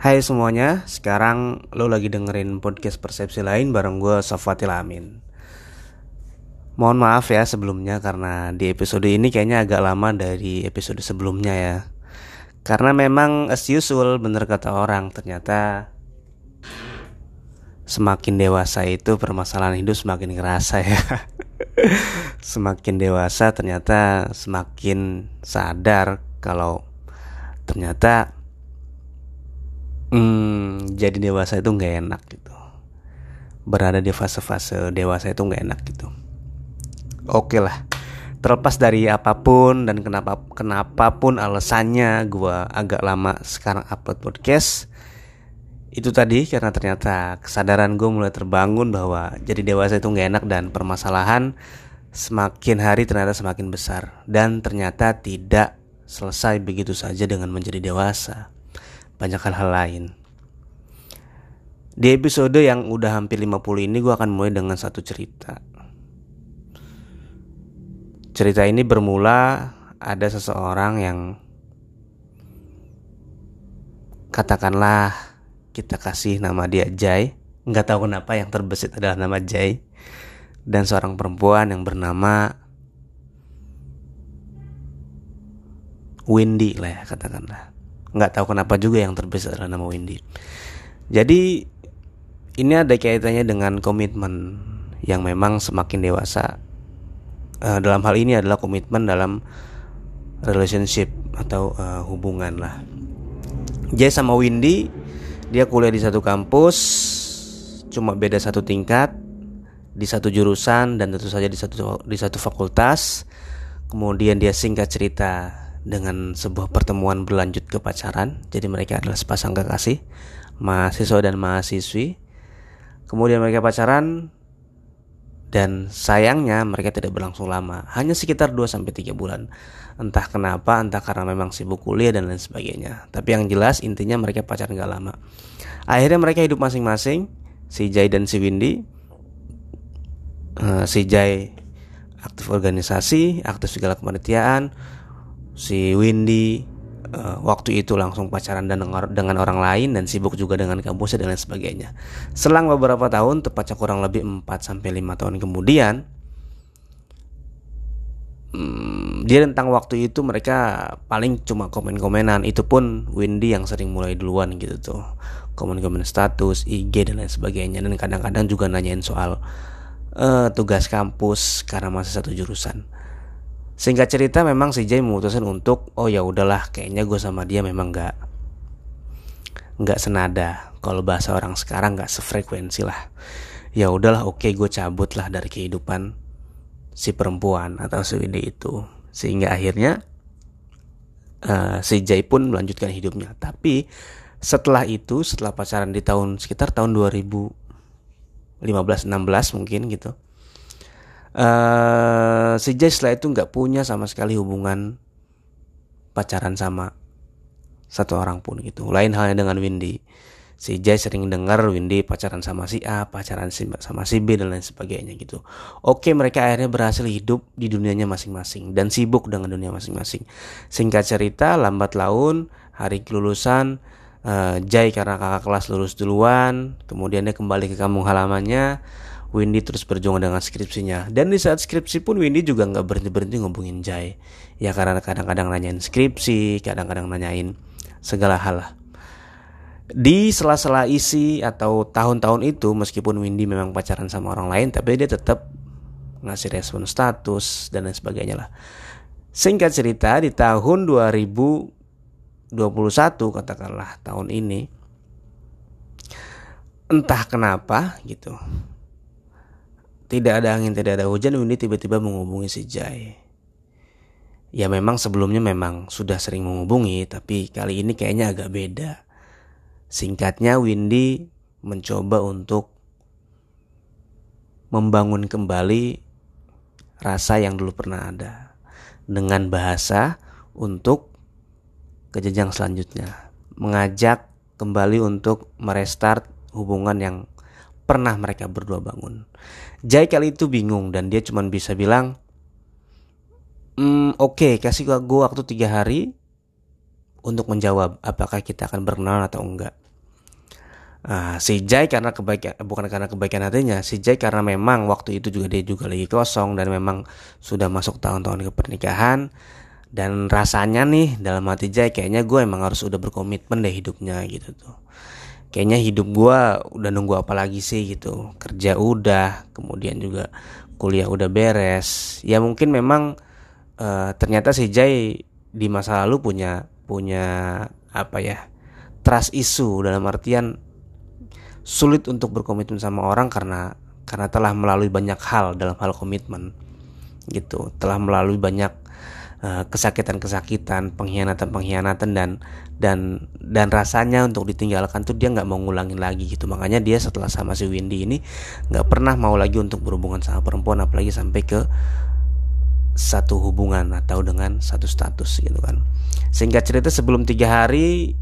Hai semuanya, sekarang lo lagi dengerin podcast Persepsi Lain bareng gue Sofatil Amin. Mohon maaf ya sebelumnya karena di episode ini kayaknya agak lama dari episode sebelumnya ya. Karena memang as usual bener kata orang ternyata Semakin dewasa itu permasalahan hidup semakin ngerasa ya. Semakin dewasa ternyata semakin sadar kalau ternyata hmm, jadi dewasa itu nggak enak gitu. Berada di fase-fase dewasa itu nggak enak gitu. Oke lah. Terlepas dari apa pun dan kenapa kenapa pun alasannya gue agak lama sekarang upload podcast. Itu tadi karena ternyata kesadaran gue mulai terbangun bahwa jadi dewasa itu nggak enak dan permasalahan semakin hari ternyata semakin besar. Dan ternyata tidak selesai begitu saja dengan menjadi dewasa banyak hal-hal lain. Di episode yang udah hampir 50 ini gue akan mulai dengan satu cerita. Cerita ini bermula ada seseorang yang katakanlah kita kasih nama dia Jai. Nggak tahu kenapa yang terbesit adalah nama Jai. Dan seorang perempuan yang bernama Windy lah ya katakanlah nggak tahu kenapa juga yang terbesar adalah nama Windy. Jadi ini ada kaitannya dengan komitmen yang memang semakin dewasa. Uh, dalam hal ini adalah komitmen dalam relationship atau uh, hubungan lah. Jay sama Windy dia kuliah di satu kampus cuma beda satu tingkat di satu jurusan dan tentu saja di satu di satu fakultas. Kemudian dia singkat cerita dengan sebuah pertemuan berlanjut ke pacaran. Jadi mereka adalah sepasang kekasih, mahasiswa dan mahasiswi. Kemudian mereka pacaran dan sayangnya mereka tidak berlangsung lama, hanya sekitar 2 sampai 3 bulan. Entah kenapa, entah karena memang sibuk kuliah dan lain sebagainya. Tapi yang jelas intinya mereka pacaran gak lama. Akhirnya mereka hidup masing-masing, si Jai dan si Windy. Uh, si Jai aktif organisasi, aktif segala kepanitiaan, si Windy uh, waktu itu langsung pacaran dan dengan orang lain dan sibuk juga dengan kampusnya dan lain sebagainya. Selang beberapa tahun, tepatnya kurang lebih 4 sampai 5 tahun kemudian, hmm, dia tentang waktu itu mereka paling cuma komen-komenan. Itu pun Windy yang sering mulai duluan gitu tuh. Komen-komen status, IG dan lain sebagainya dan kadang-kadang juga nanyain soal uh, tugas kampus karena masih satu jurusan. Singkat cerita memang si Jay memutuskan untuk oh ya udahlah kayaknya gue sama dia memang nggak nggak senada. Kalau bahasa orang sekarang nggak sefrekuensi lah. Ya udahlah oke okay, gue cabut lah dari kehidupan si perempuan atau si Windy itu. Sehingga akhirnya uh, si Jay pun melanjutkan hidupnya. Tapi setelah itu setelah pacaran di tahun sekitar tahun 2015 16 mungkin gitu uh, si Jay setelah itu nggak punya sama sekali hubungan pacaran sama satu orang pun gitu. Lain halnya dengan Windy. Si Jay sering dengar Windy pacaran sama si A, pacaran sama si B dan lain sebagainya gitu. Oke, mereka akhirnya berhasil hidup di dunianya masing-masing dan sibuk dengan dunia masing-masing. Singkat cerita, lambat laun hari kelulusan uh, Jay karena kakak kelas lulus duluan, kemudian dia kembali ke kampung halamannya Windy terus berjuang dengan skripsinya. Dan di saat skripsi pun Windy juga nggak berhenti berhenti ngomongin Jai. Ya karena kadang-kadang nanyain skripsi kadang-kadang nanyain segala hal lah. Di sela-sela isi atau tahun-tahun itu meskipun Windy memang pacaran sama orang lain tapi dia tetap ngasih respon status dan lain sebagainya lah. Singkat cerita di tahun 2021 katakanlah tahun ini entah kenapa gitu tidak ada angin, tidak ada hujan, Windy tiba-tiba menghubungi si Jai. Ya memang sebelumnya memang sudah sering menghubungi, tapi kali ini kayaknya agak beda. Singkatnya Windy mencoba untuk membangun kembali rasa yang dulu pernah ada dengan bahasa untuk ke jenjang selanjutnya, mengajak kembali untuk merestart hubungan yang pernah mereka berdua bangun. Jai kali itu bingung dan dia cuma bisa bilang, mm, oke okay, kasih gue waktu tiga hari untuk menjawab apakah kita akan berkenalan atau enggak. Uh, si Jai karena kebaikan bukan karena kebaikan hatinya, si Jai karena memang waktu itu juga dia juga lagi kosong dan memang sudah masuk tahun-tahun ke pernikahan dan rasanya nih dalam hati Jai kayaknya gue emang harus udah berkomitmen deh hidupnya gitu tuh. Kayaknya hidup gue udah nunggu apa lagi sih gitu. Kerja udah, kemudian juga kuliah udah beres. Ya mungkin memang uh, ternyata si Jai di masa lalu punya punya apa ya trust issue dalam artian sulit untuk berkomitmen sama orang karena karena telah melalui banyak hal dalam hal komitmen gitu telah melalui banyak kesakitan-kesakitan pengkhianatan-pengkhianatan dan dan dan rasanya untuk ditinggalkan tuh dia nggak mau ngulangin lagi gitu makanya dia setelah sama si Windy ini nggak pernah mau lagi untuk berhubungan sama perempuan apalagi sampai ke satu hubungan atau dengan satu status gitu kan sehingga cerita sebelum tiga hari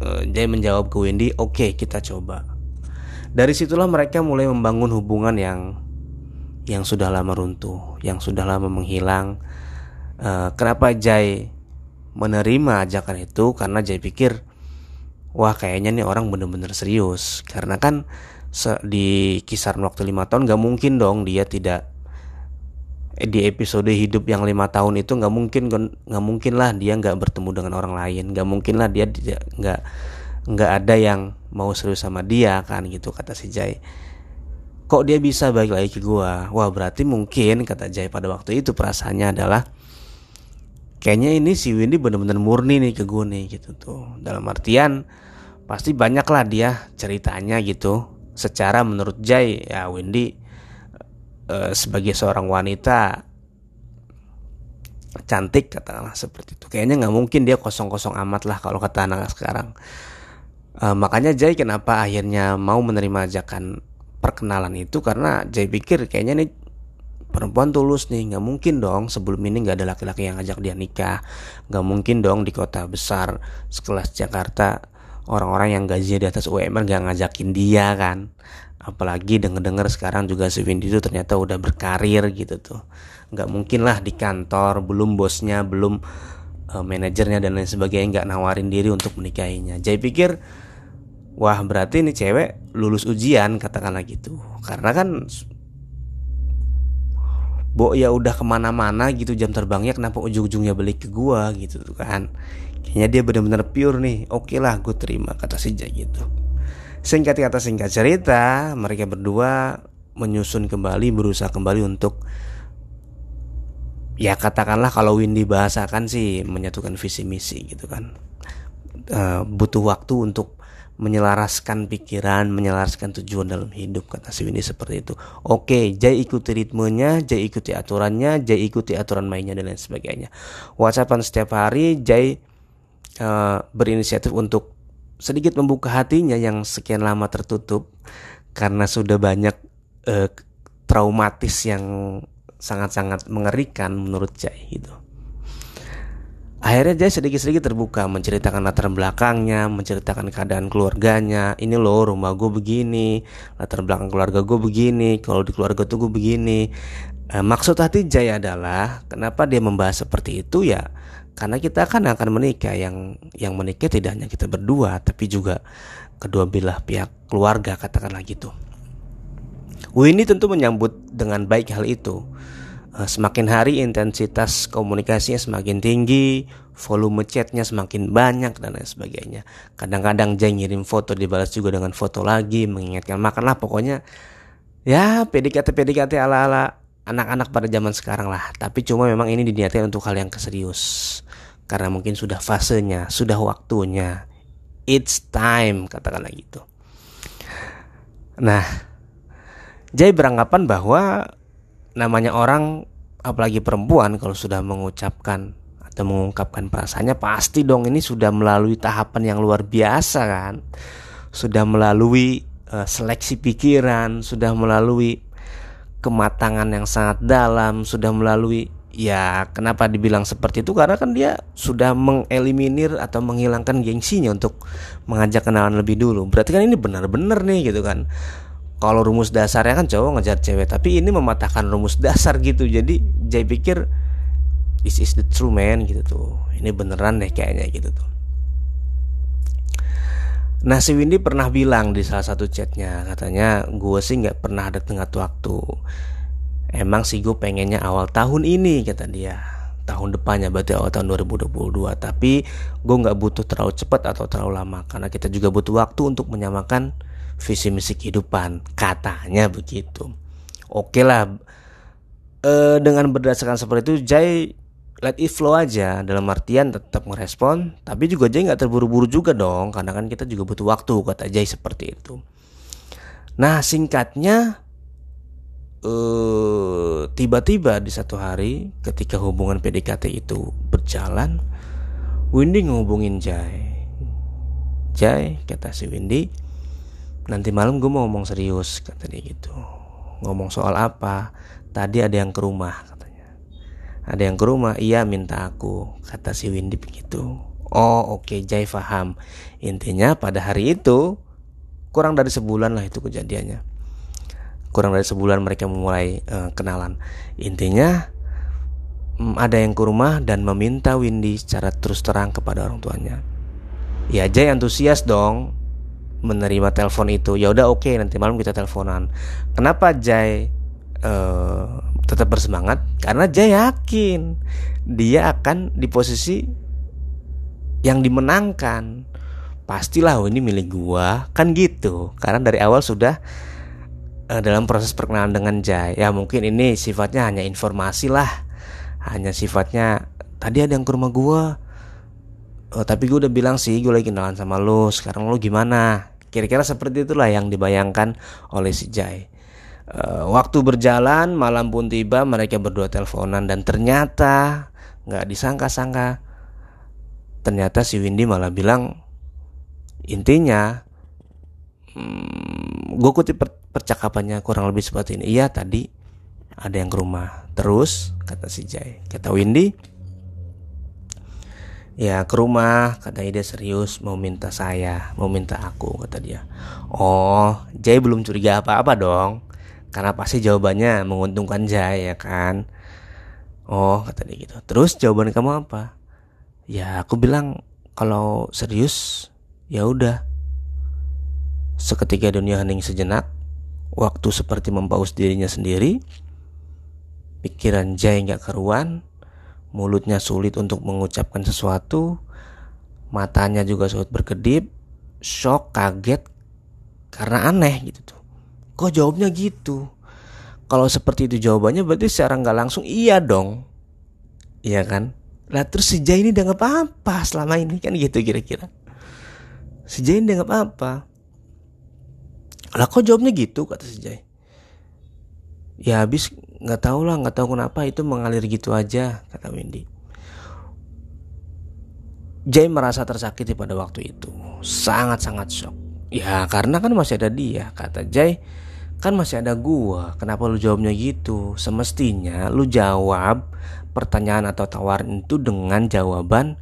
uh, dia menjawab ke Windy oke okay, kita coba dari situlah mereka mulai membangun hubungan yang yang sudah lama runtuh, yang sudah lama menghilang. Uh, kenapa Jai menerima ajakan itu? Karena Jai pikir, wah kayaknya nih orang bener-bener serius. Karena kan di kisaran waktu lima tahun gak mungkin dong dia tidak eh, di episode hidup yang lima tahun itu nggak mungkin nggak mungkin lah dia nggak bertemu dengan orang lain nggak mungkin lah dia nggak nggak ada yang mau serius sama dia kan gitu kata si Jai kok dia bisa balik lagi ke gua wah berarti mungkin kata Jai pada waktu itu perasaannya adalah kayaknya ini si Windy bener-bener murni nih ke gue nih gitu tuh. Dalam artian pasti banyak lah dia ceritanya gitu. Secara menurut Jai ya Windy e, sebagai seorang wanita cantik katakanlah seperti itu. Kayaknya nggak mungkin dia kosong-kosong amat lah kalau kata anak sekarang. Uh, makanya Jay kenapa akhirnya mau menerima ajakan perkenalan itu? Karena Jay pikir kayaknya nih perempuan tulus nih nggak mungkin dong sebelum ini nggak ada laki-laki yang ngajak dia nikah. Nggak mungkin dong di kota besar sekelas Jakarta orang-orang yang gajinya di atas UMR nggak ngajakin dia kan. Apalagi denger-dengar sekarang juga si Windy itu ternyata udah berkarir gitu tuh. Nggak mungkin lah di kantor belum bosnya belum uh, manajernya dan lain sebagainya nggak nawarin diri untuk menikahinya. Jay pikir wah berarti ini cewek lulus ujian katakanlah gitu. Karena kan Bo ya udah ke mana-mana gitu jam terbangnya kenapa ujung-ujungnya balik ke gua gitu kan. Kayaknya dia benar-benar pure nih. Oke lah gue terima kata si Jay gitu. Singkat kata singkat cerita Mereka berdua menyusun kembali Berusaha kembali untuk Ya katakanlah kalau Windy bahasakan sih Menyatukan visi misi gitu kan. Uh, Butuh waktu untuk menyelaraskan pikiran, menyelaraskan tujuan dalam hidup kata si Windy seperti itu. Oke, Jai ikuti ritmenya, Jai ikuti aturannya, Jai ikuti aturan mainnya dan lain sebagainya. Whatsappan setiap hari, Jai uh, berinisiatif untuk sedikit membuka hatinya yang sekian lama tertutup karena sudah banyak uh, traumatis yang sangat-sangat mengerikan menurut Jai gitu. Akhirnya dia sedikit-sedikit terbuka menceritakan latar belakangnya, menceritakan keadaan keluarganya. Ini loh rumah gue begini, latar belakang keluarga gue begini, kalau di keluarga tuh gue begini. E, maksud hati Jaya adalah kenapa dia membahas seperti itu ya? Karena kita kan akan menikah yang yang menikah tidak hanya kita berdua, tapi juga kedua belah pihak keluarga katakanlah gitu. Winnie tentu menyambut dengan baik hal itu semakin hari intensitas komunikasinya semakin tinggi, volume chatnya semakin banyak dan lain sebagainya. Kadang-kadang Jay ngirim foto dibalas juga dengan foto lagi, mengingatkan makan lah pokoknya. Ya PDKT PDKT ala ala anak-anak pada zaman sekarang lah. Tapi cuma memang ini diniatkan untuk hal yang keserius. Karena mungkin sudah fasenya, sudah waktunya. It's time katakanlah gitu. Nah, Jay beranggapan bahwa namanya orang apalagi perempuan kalau sudah mengucapkan atau mengungkapkan perasaannya pasti dong ini sudah melalui tahapan yang luar biasa kan? Sudah melalui uh, seleksi pikiran sudah melalui kematangan yang sangat dalam sudah melalui ya kenapa dibilang seperti itu? Karena kan dia sudah mengeliminir atau menghilangkan gengsinya untuk mengajak kenalan lebih dulu. Berarti kan ini benar-benar nih gitu kan kalau rumus dasarnya kan cowok ngejar cewek tapi ini mematahkan rumus dasar gitu. Jadi Jay pikir this is the true man gitu tuh. Ini beneran deh kayaknya gitu tuh. Nah si Windy pernah bilang di salah satu chatnya Katanya gue sih gak pernah ada tengah waktu. Emang sih gue pengennya awal tahun ini kata dia. Tahun depannya berarti awal tahun 2022 Tapi gue gak butuh terlalu cepat atau terlalu lama Karena kita juga butuh waktu untuk menyamakan visi misi kehidupan Katanya begitu. Oke lah e, Dengan berdasarkan seperti itu Jai let it flow aja dalam artian tetap merespon tapi juga Jay nggak terburu-buru juga dong karena kan kita juga butuh waktu kata Jay seperti itu. Nah singkatnya uh, tiba-tiba di satu hari ketika hubungan PDKT itu berjalan Windy ngehubungin Jay Jay kata si Windy nanti malam gue mau ngomong serius kata dia gitu ngomong soal apa tadi ada yang ke rumah ada yang ke rumah, iya minta aku, kata si Windy begitu. Oh oke, okay, Jai paham. Intinya pada hari itu kurang dari sebulan lah itu kejadiannya. Kurang dari sebulan mereka memulai uh, kenalan. Intinya um, ada yang ke rumah dan meminta Windy secara terus terang kepada orang tuanya. Ya Jai antusias dong menerima telepon itu. Ya udah oke okay, nanti malam kita teleponan. Kenapa Jai uh, tetap bersemangat karena dia yakin dia akan di posisi yang dimenangkan. Pastilah oh, ini milik gua kan gitu. Karena dari awal sudah uh, dalam proses perkenalan dengan Jay. Ya mungkin ini sifatnya hanya informasi lah. Hanya sifatnya tadi ada yang ke rumah gua. Oh, tapi gue udah bilang sih gue lagi kenalan sama lo. Sekarang lo gimana? Kira-kira seperti itulah yang dibayangkan oleh si Jay. Uh, waktu berjalan, malam pun tiba, mereka berdua teleponan dan ternyata nggak disangka-sangka, ternyata si Windy malah bilang intinya, hmm, gue kutip per percakapannya kurang lebih seperti ini. Iya tadi ada yang ke rumah. Terus kata si Jay, kata Windy, ya ke rumah kata dia serius mau minta saya mau minta aku kata dia. Oh Jay belum curiga apa-apa dong. Karena pasti jawabannya menguntungkan Jai ya kan? Oh kata dia gitu. Terus jawaban kamu apa? Ya aku bilang kalau serius ya udah. Seketika dunia hening sejenak waktu seperti mempaus dirinya sendiri pikiran Jai nggak keruan mulutnya sulit untuk mengucapkan sesuatu matanya juga sulit berkedip shock kaget karena aneh gitu tuh Kok jawabnya gitu? Kalau seperti itu jawabannya berarti secara nggak langsung iya dong. Iya kan? Lah terus si Jai ini udah apa-apa selama ini kan gitu kira-kira. Si Jai ini udah apa-apa. Lah kok jawabnya gitu kata si Jai. Ya habis nggak tahu lah nggak tahu kenapa itu mengalir gitu aja kata Wendy. Jay merasa tersakiti pada waktu itu Sangat-sangat shock Ya karena kan masih ada dia Kata Jay Kan masih ada gua, kenapa lu jawabnya gitu? Semestinya lu jawab pertanyaan atau tawaran itu dengan jawaban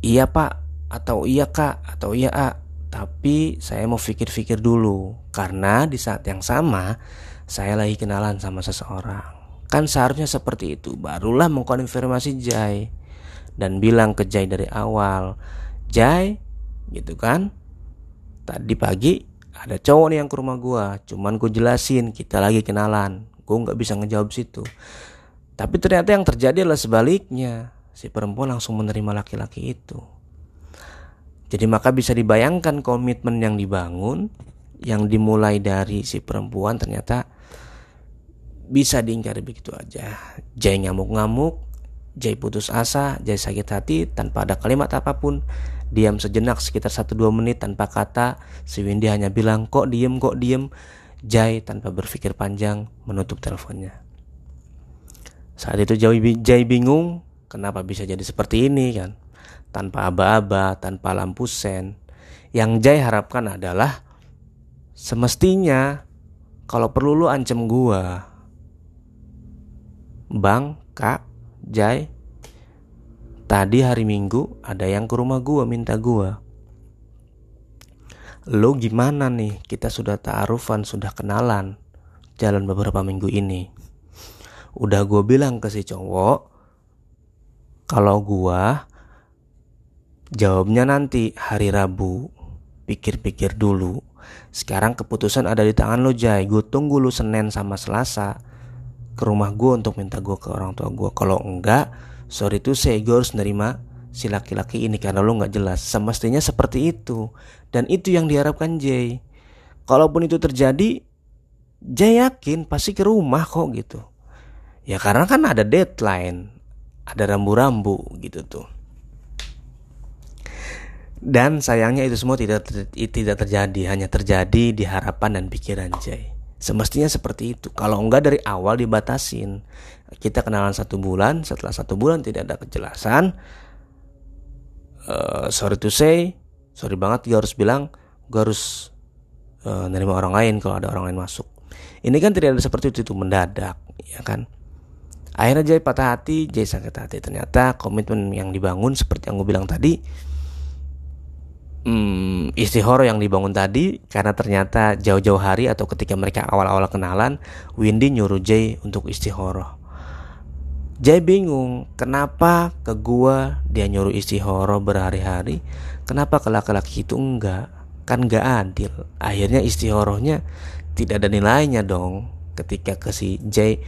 iya pak atau iya kak atau iya a. Tapi saya mau pikir-pikir dulu karena di saat yang sama saya lagi kenalan sama seseorang. Kan seharusnya seperti itu. Barulah mengkonfirmasi Jai dan bilang ke Jai dari awal, Jai, gitu kan? Tadi pagi ada cowok nih yang ke rumah gue cuman gue jelasin kita lagi kenalan gue nggak bisa ngejawab situ tapi ternyata yang terjadi adalah sebaliknya si perempuan langsung menerima laki-laki itu jadi maka bisa dibayangkan komitmen yang dibangun yang dimulai dari si perempuan ternyata bisa diingkari begitu aja Jai ngamuk-ngamuk Jai putus asa Jai sakit hati tanpa ada kalimat apa pun Diam sejenak sekitar 1-2 menit tanpa kata, si Windy hanya bilang, kok diem, kok diem. Jai tanpa berpikir panjang menutup teleponnya. Saat itu Jai bingung kenapa bisa jadi seperti ini kan. Tanpa aba-aba, tanpa lampu sen. Yang Jai harapkan adalah semestinya kalau perlu lu ancam gua. Bang, Kak, Jai, Tadi hari Minggu ada yang ke rumah gua minta gua. Lo gimana nih? Kita sudah ta'arufan, sudah kenalan. Jalan beberapa minggu ini. Udah gua bilang ke si cowok kalau gua jawabnya nanti hari Rabu. pikir-pikir dulu. Sekarang keputusan ada di tangan lo Jai. Gue tunggu lu Senin sama Selasa ke rumah gue untuk minta gue ke orang tua gue. Kalau enggak, sorry tuh saya gue harus nerima si laki-laki ini karena lo nggak jelas. Semestinya seperti itu. Dan itu yang diharapkan Jay. Kalaupun itu terjadi, Jay yakin pasti ke rumah kok gitu. Ya karena kan ada deadline, ada rambu-rambu gitu tuh. Dan sayangnya itu semua tidak tidak terjadi, hanya terjadi di harapan dan pikiran Jay. Semestinya seperti itu. Kalau enggak dari awal dibatasin, kita kenalan satu bulan, setelah satu bulan tidak ada kejelasan. Uh, sorry to say, sorry banget gue harus bilang, gue harus uh, nerima orang lain kalau ada orang lain masuk. Ini kan tidak ada seperti itu, itu mendadak, ya kan? Akhirnya Jay patah hati, Jay sakit hati. Ternyata komitmen yang dibangun seperti yang gue bilang tadi, hmm, istihoro yang dibangun tadi karena ternyata jauh-jauh hari atau ketika mereka awal-awal kenalan, Windy nyuruh Jay untuk istihoro. Jay bingung kenapa ke gua dia nyuruh istihoro berhari-hari, kenapa ke laki-laki itu enggak? Kan enggak adil. Akhirnya istihoronya tidak ada nilainya dong ketika ke si Jay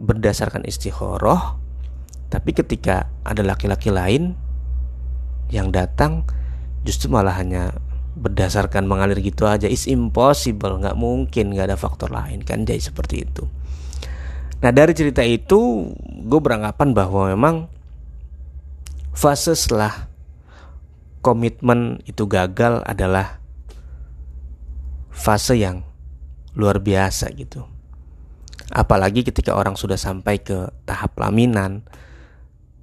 berdasarkan istihoroh tapi ketika ada laki-laki lain yang datang justru malah hanya berdasarkan mengalir gitu aja. Is impossible nggak mungkin nggak ada faktor lain. Kan jadi seperti itu. Nah dari cerita itu gue beranggapan bahwa memang fase setelah komitmen itu gagal adalah fase yang luar biasa gitu. Apalagi ketika orang sudah sampai ke tahap pelaminan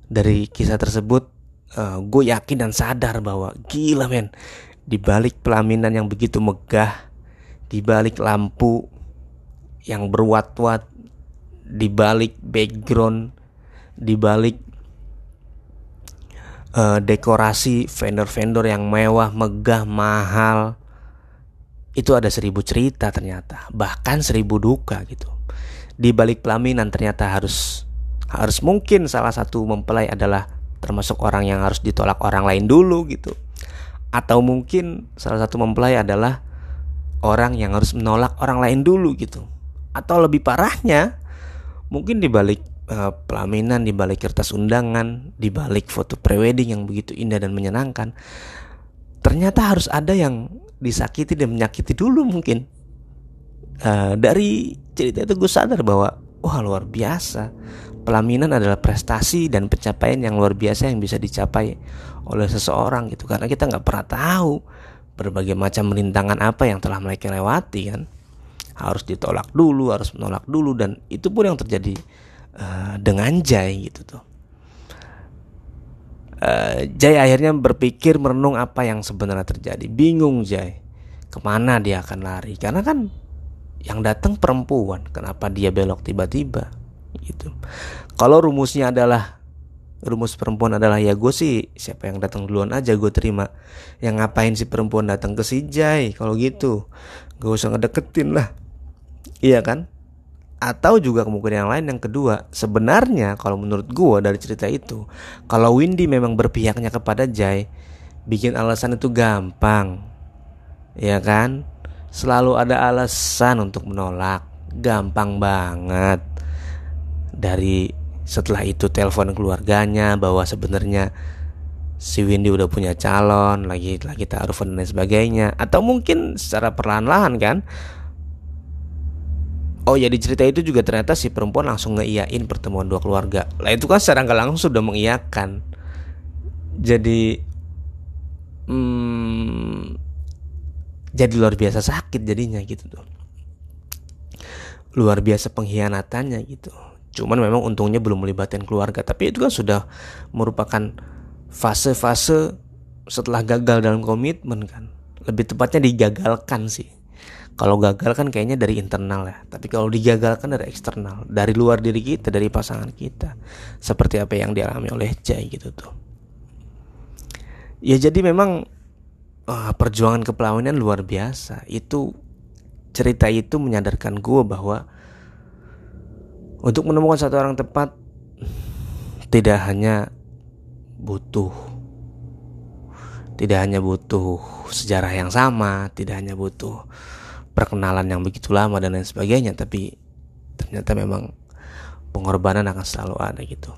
Dari kisah tersebut uh, Gue yakin dan sadar bahwa Gila men. Di balik pelaminan yang begitu megah Di balik lampu Yang berwat-wat Di balik background Di balik uh, Dekorasi vendor-vendor yang mewah Megah, mahal itu ada seribu cerita ternyata. Bahkan seribu duka gitu. Di balik pelaminan ternyata harus harus mungkin salah satu mempelai adalah termasuk orang yang harus ditolak orang lain dulu gitu. Atau mungkin salah satu mempelai adalah orang yang harus menolak orang lain dulu gitu. Atau lebih parahnya mungkin di balik uh, pelaminan, di balik kertas undangan, di balik foto prewedding yang begitu indah dan menyenangkan, ternyata harus ada yang disakiti dan menyakiti dulu mungkin uh, dari cerita itu gue sadar bahwa wah luar biasa pelaminan adalah prestasi dan pencapaian yang luar biasa yang bisa dicapai oleh seseorang gitu. Karena kita nggak pernah tahu berbagai macam rintangan apa yang telah mereka lewati kan. Harus ditolak dulu harus menolak dulu dan itu pun yang terjadi uh, dengan Jai gitu tuh. Uh, Jai akhirnya berpikir merenung apa yang sebenarnya terjadi. Bingung Jai ke mana dia akan lari? Karena kan yang datang perempuan kenapa dia belok tiba-tiba gitu. Kalau rumusnya adalah rumus perempuan adalah ya gue sih siapa yang datang duluan aja gue terima. Yang ngapain si perempuan datang ke si Jai? Kalau gitu gak usah ngedeketin lah. Iya kan? Atau juga kemungkinan yang lain yang kedua sebenarnya kalau menurut gue dari cerita itu kalau Windy memang berpihaknya kepada Jai bikin alasan itu gampang. Ya kan? Selalu ada alasan untuk menolak. Gampang banget dari setelah itu telepon keluarganya bahwa sebenarnya si Windy udah punya calon lagi lagi taruh dan sebagainya. Atau mungkin secara perlahan-lahan kan? Oh ya di cerita itu juga ternyata si perempuan langsung ngeiyain pertemuan dua keluarga. Lah itu kan secara nggak langsung sudah mengiyakan. Jadi hmm, jadi luar biasa sakit jadinya gitu tuh. Luar biasa pengkhianatannya gitu cuman memang untungnya belum melibatkan keluarga. Tapi itu kan sudah merupakan fase-fase setelah gagal dalam komitmen kan. Lebih tepatnya digagalkan sih. Kalau gagal kan kayaknya dari internal ya. Tapi kalau digagalkan dari eksternal dari luar diri kita dari pasangan kita seperti apa yang dialami oleh Jai gitu tuh. Ya jadi memang uh, perjuangan kepelaminan luar biasa. Itu cerita itu menyadarkan gue bahwa untuk menemukan satu orang tepat tidak hanya butuh tidak hanya butuh sejarah yang sama tidak hanya butuh perkenalan yang begitu lama dan lain sebagainya tapi ternyata memang pengorbanan akan selalu ada gitu.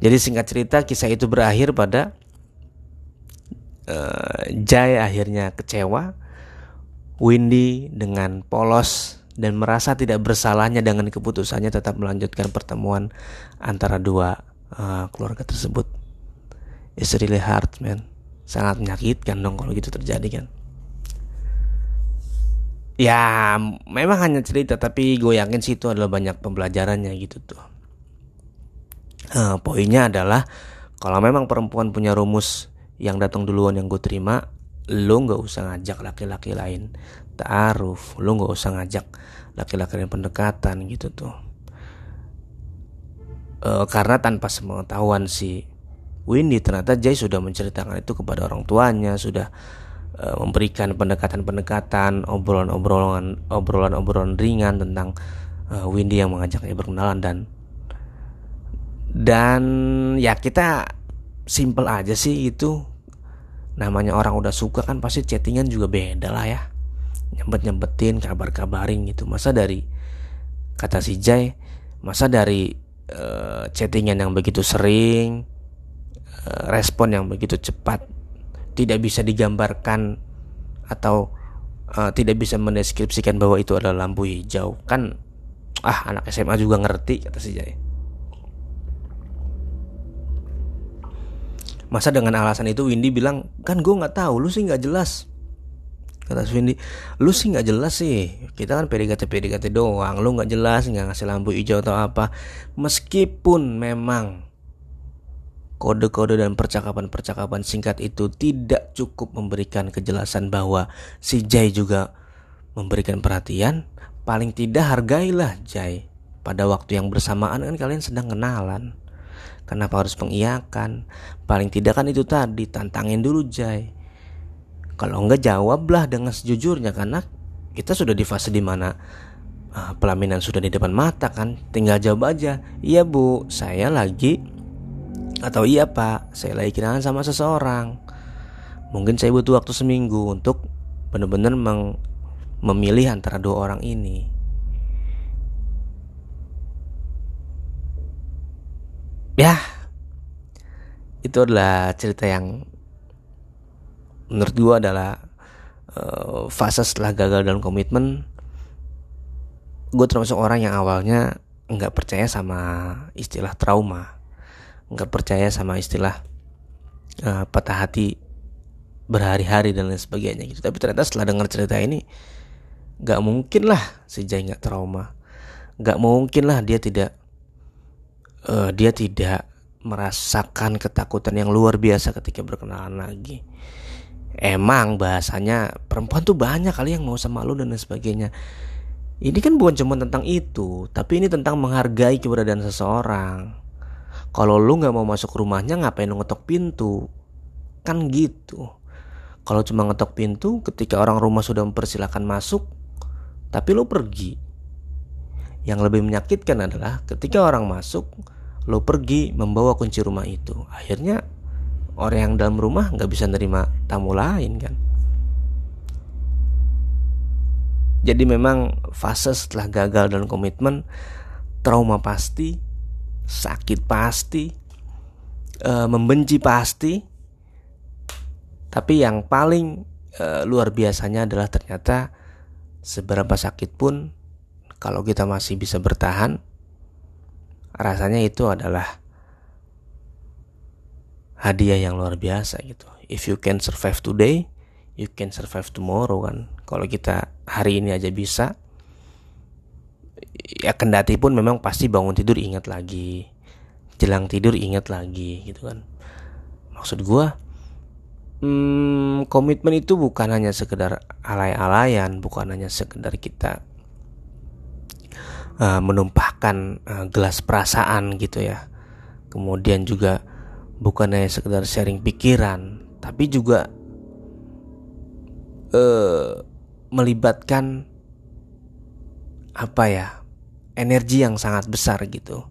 Jadi singkat cerita kisah itu berakhir pada uh, Jai akhirnya kecewa Windy dengan polos dan merasa tidak bersalahnya dengan keputusannya tetap melanjutkan pertemuan antara dua uh, keluarga tersebut. It's really hard, man. Sangat menyakitkan dong kalau gitu terjadi kan. Ya, memang hanya cerita, tapi gue yakin sih itu adalah banyak pembelajarannya gitu tuh. Uh, poinnya adalah kalau memang perempuan punya rumus yang datang duluan yang gue terima, lo nggak usah ngajak laki-laki lain taaruf, lo nggak usah ngajak laki-laki lain pendekatan gitu tuh. Uh, karena tanpa sepengetahuan si Windy ternyata Jay sudah menceritakan itu kepada orang tuanya, sudah Eh, memberikan pendekatan-pendekatan, obrolan-obrolan, obrolan-obrolan ringan tentang uh, Windy yang mengajaknya berkenalan dan dan ya kita simple aja sih itu. Namanya orang udah suka kan pasti chattingan juga beda lah ya nyempet nyempetin kabar kabarin gitu. Masa dari kata si Jay masa dari uh, chattingan yang begitu sering uh, respon yang begitu cepat tidak bisa digambarkan atau uh, tidak bisa mendeskripsikan bahwa itu adalah lampu hijau. Kan ah anak SMA juga ngerti kata si Jai. Masa dengan alasan itu Windy bilang kan gue nggak tahu lu sih nggak jelas kata si Windy lu sih nggak jelas sih kita kan PDKT PDKT doang lu nggak jelas nggak ngasih lampu hijau atau apa meskipun memang Kode-kode dan percakapan-percakapan singkat itu tidak cukup memberikan kejelasan bahwa si Jai juga memberikan perhatian. Paling tidak hargailah Jai. Pada waktu yang bersamaan kan kalian sedang kenalan. Kenapa harus mengiyakan? Paling tidak kan itu tadi tantangin dulu Jai. Kalau enggak jawablah dengan sejujurnya karena kita sudah di fase di mana uh, pelaminan sudah di depan mata kan. Tinggal jawab aja. Iya bu, saya lagi atau iya pak, saya lagi kenalan sama seseorang. Mungkin saya butuh waktu seminggu untuk benar-benar memilih antara dua orang ini. Ya, itu adalah cerita yang menurut gue adalah uh, fase setelah gagal dalam komitmen. Gue termasuk orang yang awalnya nggak percaya sama istilah trauma. Nggak percaya sama istilah uh, patah hati berhari-hari dan lain sebagainya gitu. Tapi ternyata setelah dengar cerita ini nggak mungkin lah si Jai nggak trauma. Nggak mungkin lah dia tidak uh, dia tidak merasakan ketakutan yang luar biasa ketika berkenalan lagi emang bahasanya perempuan tuh banyak kali yang mau sama lu dan lain sebagainya ini kan bukan cuma tentang itu tapi ini tentang menghargai keberadaan seseorang kalau lu nggak mau masuk rumahnya ngapain lu ngetok pintu? Kan gitu. Kalau cuma ngetok pintu ketika orang rumah sudah mempersilahkan masuk, tapi lu pergi. Yang lebih menyakitkan adalah ketika orang masuk, lo pergi membawa kunci rumah itu. Akhirnya orang yang dalam rumah nggak bisa nerima tamu lain kan. Jadi memang fase setelah gagal dan komitmen trauma pasti sakit pasti, e, membenci pasti, tapi yang paling e, luar biasanya adalah ternyata seberapa sakit pun kalau kita masih bisa bertahan, rasanya itu adalah hadiah yang luar biasa gitu. If you can survive today, you can survive tomorrow kan. Kalau kita hari ini aja bisa, ya kendati pun memang pasti bangun tidur ingat lagi jelang tidur ingat lagi gitu kan maksud gue hmm, komitmen itu bukan hanya sekedar alay-alayan bukan hanya sekedar kita uh, menumpahkan uh, gelas perasaan gitu ya kemudian juga bukan hanya sekedar sharing pikiran tapi juga uh, melibatkan apa ya energi yang sangat besar gitu.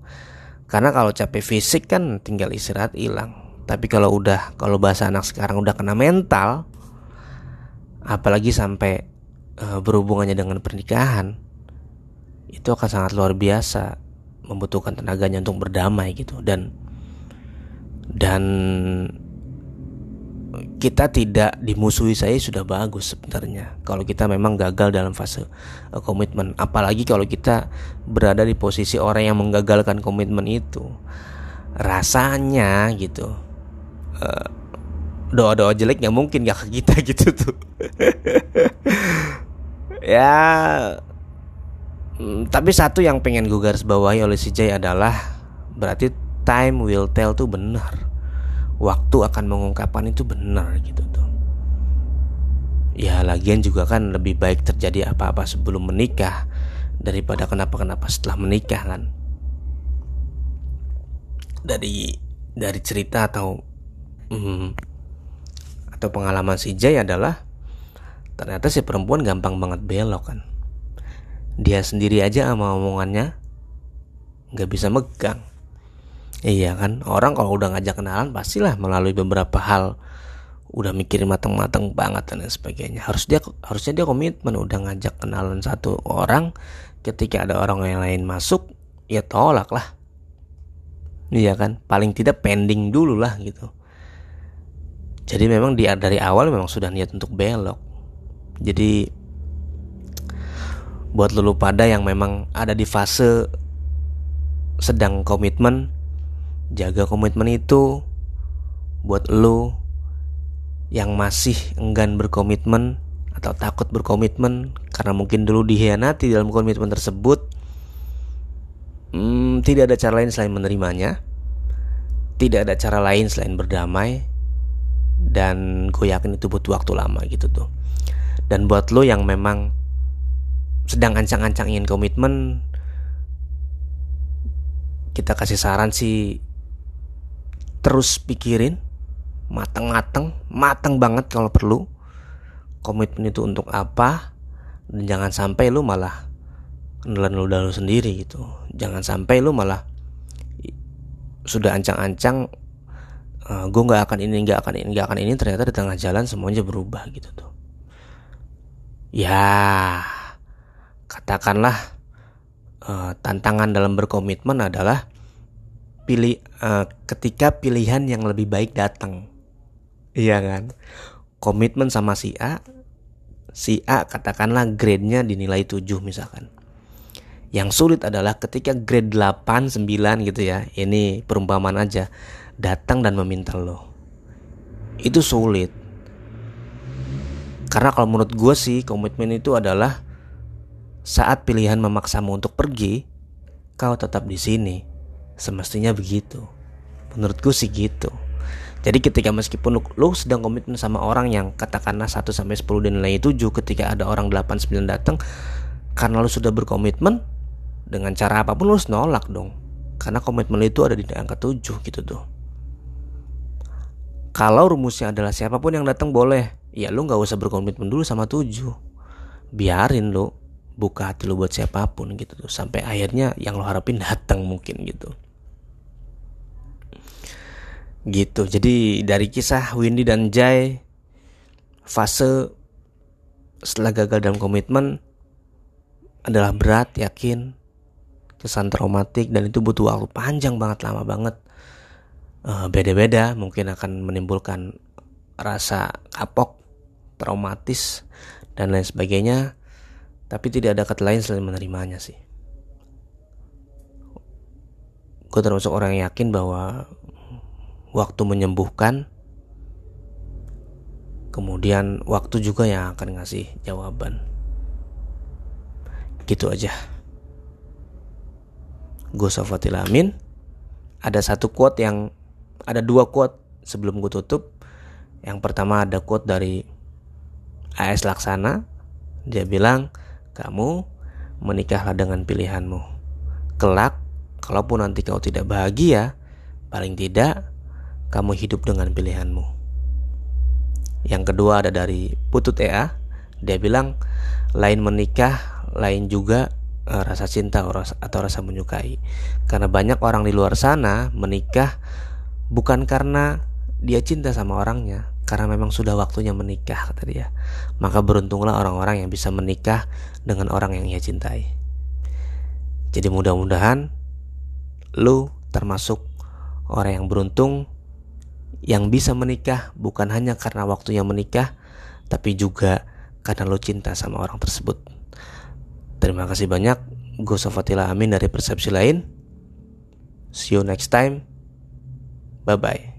Karena kalau capek fisik kan tinggal istirahat hilang. Tapi kalau udah kalau bahasa anak sekarang udah kena mental, apalagi sampai uh, berhubungannya dengan pernikahan, itu akan sangat luar biasa membutuhkan tenaganya untuk berdamai gitu dan dan kita tidak dimusuhi saya sudah bagus sebenarnya. Kalau kita memang gagal dalam fase uh, komitmen. Apalagi kalau kita berada di posisi orang yang menggagalkan komitmen itu. Rasanya gitu uh, doa-doa jelek nggak mungkin gak ke kita gitu tuh. Ya hmm, tapi satu yang pengen gue garis bawahi oleh si Jay adalah berarti time will tell tuh benar. Waktu akan mengungkapkan itu benar gitu tuh. Ya lagian juga kan lebih baik terjadi apa-apa sebelum menikah daripada kenapa-kenapa setelah menikah kan. Dari dari cerita atau hmm, atau pengalaman si Jay adalah ternyata si perempuan gampang banget belok kan. Dia sendiri aja sama omongannya nggak bisa megang iya kan? Orang kalau udah ngajak kenalan pastilah melalui beberapa hal udah mikirin matang-matang banget dan sebagainya. Harus dia harusnya dia komitmen udah ngajak kenalan satu orang ketika ada orang yang lain masuk ya tolak lah. Iya kan? Paling tidak pending dulu lah gitu. Jadi memang dia dari awal memang sudah niat untuk belok. Jadi buat lulu pada yang memang ada di fase sedang komitmen, jaga komitmen itu buat lu yang masih enggan berkomitmen atau takut berkomitmen karena mungkin dulu dihianati dalam komitmen tersebut hmm, tidak ada cara lain selain menerimanya tidak ada cara lain selain berdamai dan gue yakin itu butuh waktu lama gitu tuh. Dan buat lo yang memang sedang ancang-ancang ingin komitmen kita kasih saran sih terus pikirin mateng-mateng mateng banget kalau perlu. Komitmen itu untuk apa? Dan jangan sampai lu malah nelan lu dalu sendiri gitu. Jangan sampai lu malah sudah ancang-ancang uh, eh, gue nggak akan ini nggak akan ini nggak akan ini ternyata di tengah jalan semuanya berubah gitu tuh. Ya katakanlah uh, tantangan dalam berkomitmen adalah pilih uh, ketika pilihan yang lebih baik datang. Iya kan? Komitmen sama si A si A katakanlah grade-nya dinilai 7 misalkan. Yang sulit adalah ketika grade 8, 9 gitu ya Ini perumpamaan aja datang dan meminta lo. Itu sulit. Karena kalau menurut gue sih komitmen itu adalah saat pilihan memaksamu untuk pergi kau tetap di sini semestinya begitu. Menurut gue sih gitu. Jadi ketika meskipun lo sedang komitmen sama orang yang katakanlah 1 sampai 10 dan nilai 7 ketika ada orang 8 9 datang karena lo sudah berkomitmen dengan cara apa pun lo harus nolak dong. Karena komitmen itu ada di angka 7 gitu tuh. Kalau rumusnya adalah siapa pun yang datang boleh, ya lu nggak usah berkomitmen dulu sama tujuh. Biarin lu buka hati lu buat siapa pun gitu tuh. Sampai akhirnya yang lo harapin datang mungkin gitu. Gitu. Jadi dari kisah Windy dan Jai fase setelah gagal dalam komitmen adalah berat, yakin, kesan traumatik dan itu butuh waktu panjang banget, lama banget Eh, beda-beda mungkin akan menimbulkan rasa kapok, traumatis dan lain sebagainya. Tapi tidak ada kata lain selain menerimanya sih. Gue termasuk orang yang yakin bahwa waktu menyembuhkan kemudian waktu juga yang akan ngasih jawaban gitu aja gue Sofatil Amin ada satu quote yang ada dua quote sebelum gue tutup. Yang pertama ada quote dari AS Laksana. Dia bilang, kamu menikahlah dengan pilihanmu. Kelak, kalaupun nanti kau tidak bahagia, paling tidak kamu hidup dengan pilihanmu. Yang kedua ada dari Putut EA. Dia bilang, lain menikah, lain juga uh, rasa cinta atau rasa menyukai. Karena banyak orang di luar sana menikah bukan karena dia cinta sama orangnya karena memang sudah waktunya menikah kata dia. Maka beruntunglah orang-orang yang bisa menikah dengan orang yang ia cintai. Jadi mudah-mudahan lu termasuk orang yang beruntung yang bisa menikah bukan hanya karena waktunya menikah tapi juga karena lu cinta sama orang tersebut. Terima kasih banyak. Gue Sofatila Amin dari Persepsi Lain. See you next time. Bye bye.